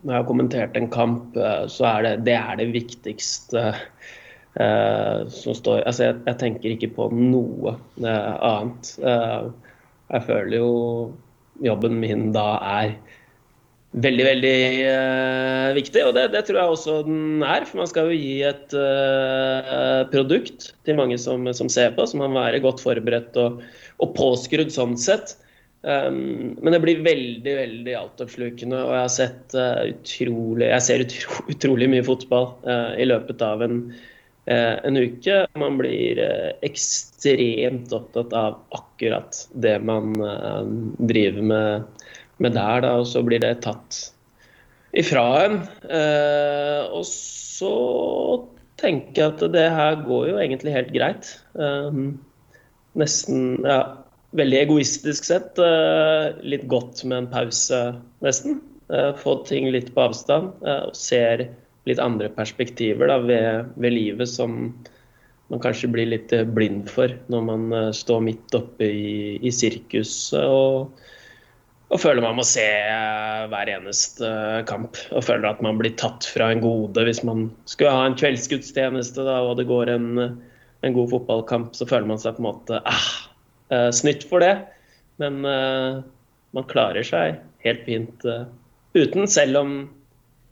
når jeg har kommentert en kamp, så er det det, er det viktigste eh, som står Altså, jeg, jeg, tenker ikke på noe eh, annet. Eh, jeg føler jo jobben min da er veldig, veldig viktig. Og det, det, tror jeg også den er. For man skal jo gi et produkt til mange som, som ser på, så man må være godt forberedt og, og påskrudd sånn sett. Um, men det blir veldig veldig altoppslukende, og jeg har sett uh, utrolig Jeg ser utro, utrolig mye fotball uh, i løpet av en, uh, en uke. Man blir ekstremt opptatt av akkurat det man driver med, med, der, da, og så blir det tatt ifra en. og så tenker jeg at det her går jo egentlig helt greit. nesten ja veldig egoistisk sett eh, litt godt med en pause, nesten. Eh, få ting litt på avstand eh, og ser litt andre perspektiver da, ved, ved, livet som man kanskje blir litt blind for når man står midt oppe i, i sirkuset og, og, føler man må se hver eneste kamp. Og føler at man blir tatt fra en gode hvis man skulle ha en kveldsgudstjeneste og det går en, en god fotballkamp, så føler man seg på en måte ah, snytt for det. Men uh, man klarer seg helt fint uh, uten, selv om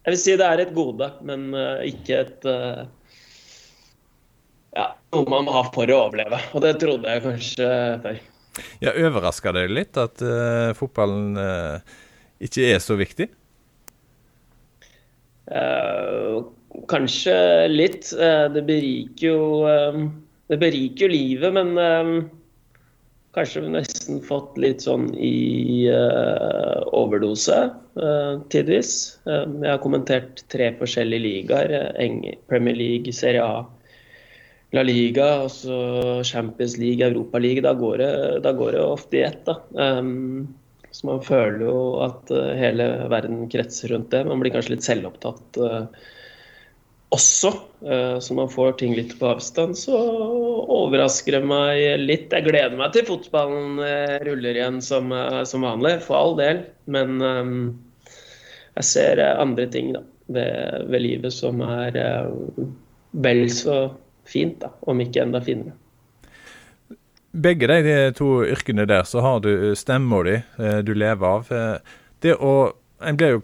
jeg vil si det er et gode, men ikke et ja, noe man må ha for å overleve. Og det trodde jeg kanskje før. Ja, Overraska det litt at fotballen ikke er så viktig? kanskje litt. det beriker jo Det beriker jo livet, men kanskje nesten fått litt sånn i uh, overdose uh, tidvis. Uh, jeg har kommentert tre forskjellige ligaer. Premier League, Serie A, La Liga, altså Champions League, Europa League. Da går det, da går det ofte i ett. da. Um, så man føler jo at hele verden kretser rundt det. Man blir kanskje litt selvopptatt. Uh, også, eh, så man får ting litt på avstand, så overrasker det meg litt. Jeg gleder meg til fotballen eh, ruller igjen som, eh, som vanlig, for all del. Men um, jeg ser andre ting da, ved, ved livet som er um, vel så fint, da, om ikke enda finere. Begge de, de to yrkene der, så har du stemma di du lever av. Det å En blir jo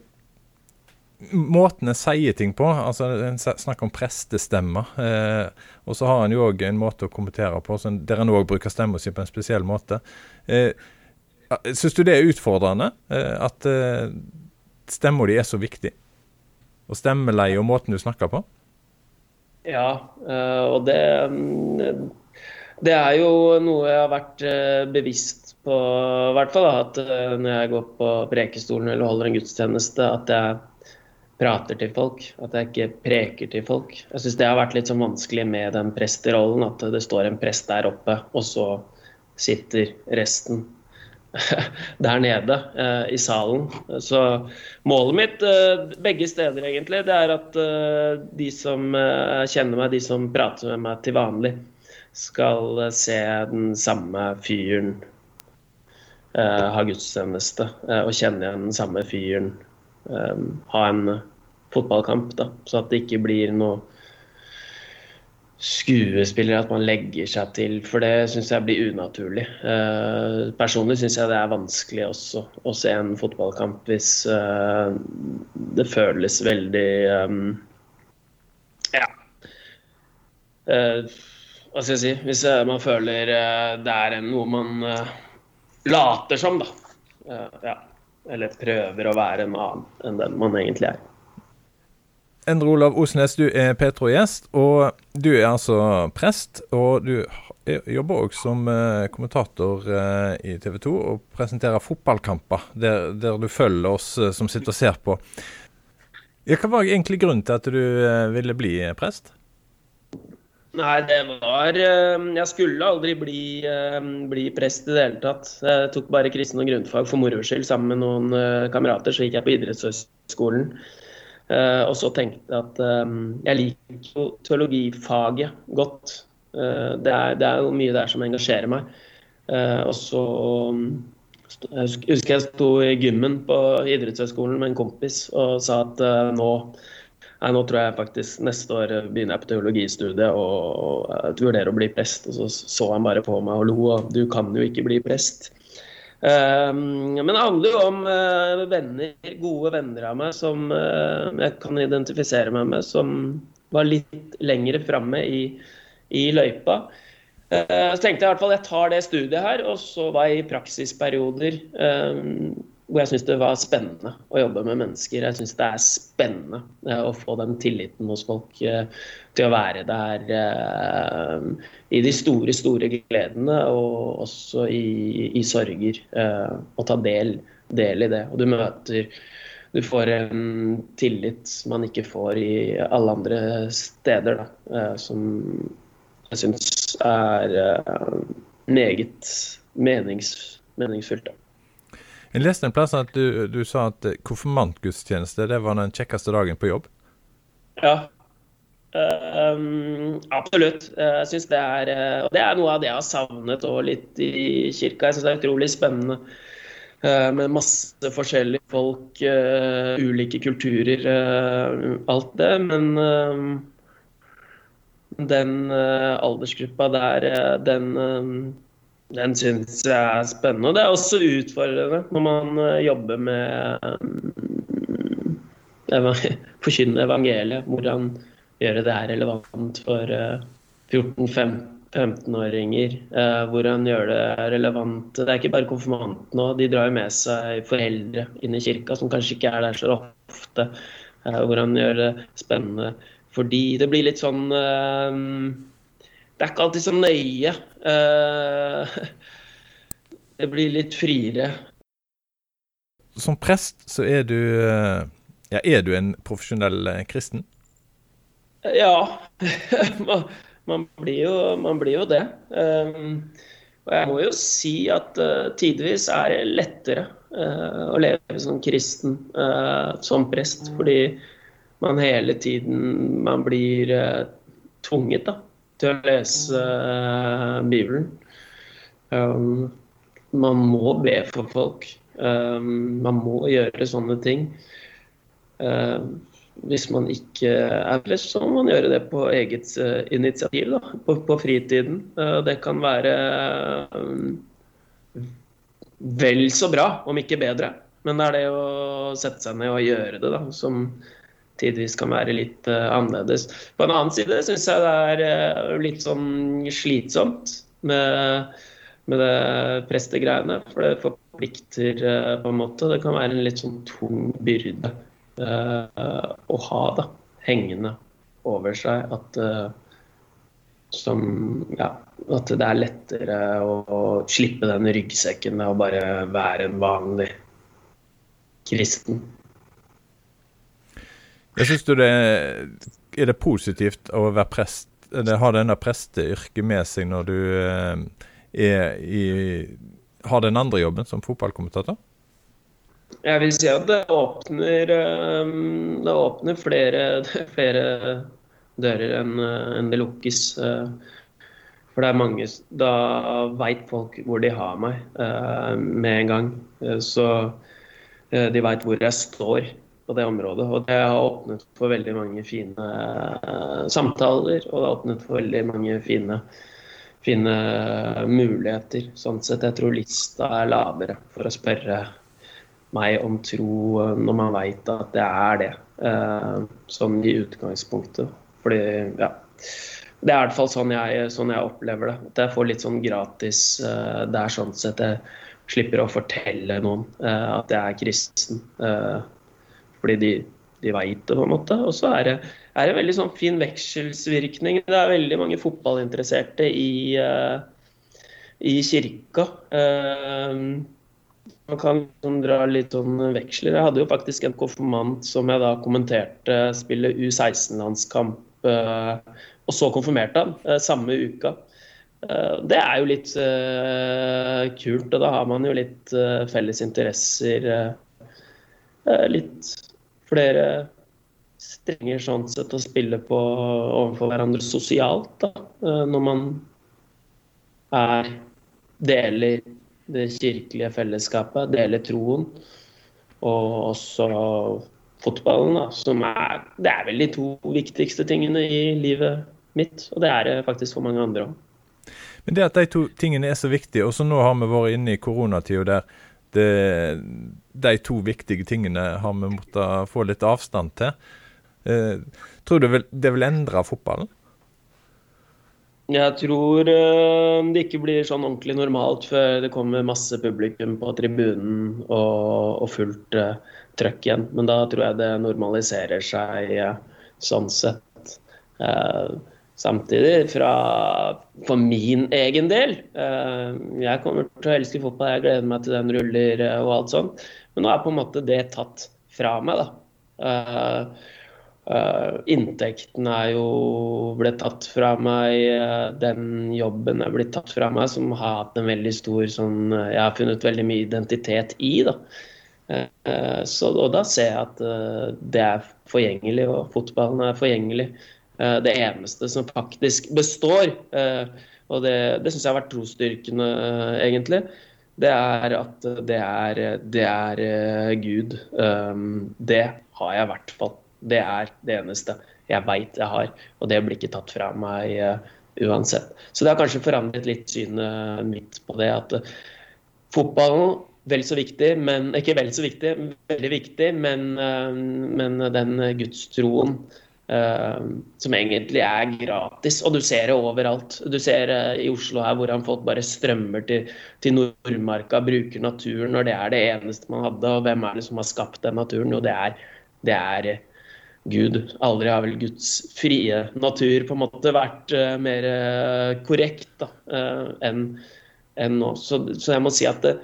måten en sier ting på. altså En snakker om prestestemmer. Eh, og så har en jo òg en måte å kommentere på så der en òg bruker stemma si på en spesiell måte. Eh, Syns du det er utfordrende? Eh, at eh, stemma di er så viktig? Og stemmeleie og måten du snakker på? Ja, eh, og det mm, Det er jo noe jeg har vært eh, bevisst på, i hvert fall. At eh, når jeg går på prekestolen eller holder en gudstjeneste, at jeg prater til folk, at jeg ikke preker til folk. Jeg syns det har vært litt sånn vanskelig med den presterollen, at det står en prest der oppe, og så sitter resten der nede eh, i salen. Så målet mitt eh, begge steder, egentlig, det er at eh, de som eh, kjenner meg, de som prater med meg til vanlig, skal se den samme fyren ha gudstjeneste, og kjenne igjen den samme fyren um, ha en fotballkamp. Da, så at det ikke blir noe skuespiller at man legger seg til, for det syns jeg blir unaturlig. Uh, personlig syns jeg det er vanskelig også å se en fotballkamp hvis uh, det føles veldig um, Ja. Uh, hva skal jeg si Hvis man føler det er noe man later som, da. ja eller prøver å være en annen enn den man egentlig er. Endre Olav Osnes, du er Petro-gjest, og du er altså prest. Og du jobber òg som eh, kommentator eh, i TV 2 og presenterer fotballkamper, der, der du følger oss eh, som sitter og ser på. Hva var egentlig grunnen til at du ville bli prest? Nei, det var eh, Jeg skulle aldri bli, eh, bli prest i det hele tatt. Jeg tok bare kristen og grunnfag for moro skyld sammen med noen eh, kamerater. Så gikk jeg på idrettshøyskolen. Og så tenkte jeg at jeg liker jo teologifaget godt. Det er, det er jo mye der som engasjerer meg. Og så Jeg husker jeg sto i gymmen på idrettshøyskolen med en kompis og sa at nå, nei, nå tror jeg faktisk neste år begynner jeg på teologistudiet og, og vurderer å bli prest. Og så så han bare på meg og lo, og du kan jo ikke bli prest. Um, men det handler jo om uh, venner, gode venner av meg som uh, jeg kan identifisere meg med, som var litt lengre framme i, i løypa. Uh, så tenkte jeg i hvert fall jeg tar det studiet her, og så var jeg i praksisperioder um, hvor jeg syns det var spennende å jobbe med mennesker. Jeg syns det er spennende uh, å få den tilliten hos folk uh, til å være der uh, i de store, store gledene og også i, i sorger. og ta del, del, i det. Og du møter Du får en tillit man ikke får i alle andre steder, da, som jeg syns er meget menings, meningsfylt. Jeg leste en plass at du, du sa at konfirmantgudstjeneste det var den kjekkeste dagen på jobb. Ja, um, absolutt. Jeg syns det er Og det er noe av det jeg har savnet og litt i kirka. Jeg syns det er utrolig spennende uh, med masse forskjellige folk, uh, ulike kulturer, alt det. Men den uh, aldersgruppa der, uh, den, uh, den syns jeg er spennende. Og det er også utfordrende når man jobber med um, forkynne evangeliet. Hvordan gjøre det er relevant for 14-15-åringer. hvordan gjøre det relevant Det er ikke bare konfirmantene òg, de drar jo med seg foreldre inn i kirka som kanskje ikke er der så ofte. hvordan gjøre det spennende fordi det blir litt sånn Det er ikke alltid så nøye. Det blir litt friere. Som prest så er du eh, Ja, er du en profesjonell kristen? Ja. man, blir jo, man, blir jo, det. Um, og jeg må jo si at tidvis er det lettere å leve som kristen som prest. Fordi man hele tiden man blir tvunget da, til å lese uh, Bibelen. Um, man må be for folk. Um, man må gjøre sånne ting. Uh, hvis man ikke er flest, så må man gjøre det på eget initiativ. Da, på, på fritiden. det kan være um, vel så bra, om ikke bedre. Men det er det å sette seg ned og gjøre det da, som tidvis kan være litt uh, annerledes. På en annen side syns jeg det er uh, litt sånn slitsomt med, med det prestegreiene. For det forplikter uh, på en måte. Det kan være en litt sånn tung byrde å ha da, hengende over seg. At, som, ja, at det er lettere å, å slippe den ryggsekken og bare være en vanlig kristen. Jeg syns du det er det positivt å være prest, det ha denne presteyrket med seg når du eh, er i, har den andre jobben som fotballkommentator? Jeg vil si at det åpner, eh, det åpner flere, flere dører enn en det lukkes. Eh, for det er mange Da veit folk hvor de har meg med en gang. Så de veit hvor jeg står på det området. Og det har åpnet for veldig mange fine uh, samtaler, og det har åpnet for veldig mange fine, fine muligheter. Sånn sett, jeg tror lista er lavere for å spørre meg om tro uh, når man veit at det er det. Uh, sånn i utgangspunktet. Fordi, ja. Det er i hvert fall sånn jeg, sånn jeg opplever det. At jeg får litt sånn gratis Det er sånn sett jeg slipper å fortelle noen at jeg er kristen fordi de, de veit det, på en måte. Og så er det, er det veldig sånn fin vekselsvirkning. Det er veldig mange fotballinteresserte i, uh, i kirka. Uh, man kan sånn, dra litt sånn veksler. Jeg hadde jo faktisk en konfirmant som jeg da kommenterte spille U16-landskamp, uh, og så konfirmerte han samme uka. Det er jo litt kult, og da har man jo litt felles interesser. litt flere strenger sånn sett å spille på overfor hverandre sosialt. Da, eh, når man er deler det kirkelige fellesskapet, deler troen. Og også fotballen, da, som er Det er vel de to viktigste tingene i livet mitt. Og det er det faktisk for mange andre òg. Men det at de to tingene er så viktige, og så nå har vi vært inne i koronatida der det, de to viktige tingene har vi måttet få litt avstand til. Eh, tror du det vil endre fotballen? Jeg tror uh, det ikke blir sånn ordentlig normalt før det kommer masse publikum på tribunen og, og fullt uh, trøkk igjen. Men da tror jeg det normaliserer seg uh, sånn sett. Samtidig, fra, for min egen del Jeg kommer til å elske fotball, jeg gleder meg til den ruller og alt sånt. Men nå er på en måte det tatt fra meg, da. Uh, inntekten er jo ble tatt fra meg. Den jobben er blitt tatt fra meg, som har hatt en veldig stor sånn Jeg har funnet veldig mye identitet i, da. Så, og da ser jeg at det er forgjengelig, og fotballen er forgjengelig. Det eneste som faktisk består, og det, det syns jeg har vært trosstyrkende, egentlig, det er at det er, det er Gud. det har jeg i hvert fall det er det eneste jeg veit jeg har, og det blir ikke tatt fra meg uansett. Så det har kanskje forandret litt synet mitt på det. At fotballen vel så viktig, men ikke vel så viktig, veldig viktig, men, men den gudstroen som egentlig er gratis. Og du ser det overalt. Du ser i Oslo her hvordan folk bare strømmer til, til Nordmarka, bruker naturen når det er det eneste man hadde. Og hvem er det som har skapt den naturen? Jo, det er, det er Gud. Aldri har vel Guds frie natur på en måte vært uh, mer korrekt da, enn, enn nå. Så, så, jeg må si at det,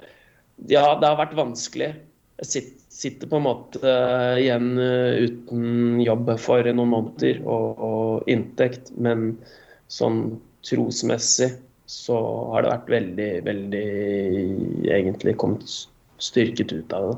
ja, det har vært vanskelig. Jeg sitter, sitter på en måte igjen uten jobb for noen måneder og, og, inntekt, men sånn trosmessig så har det vært veldig, veldig egentlig kommet styrket ut av det.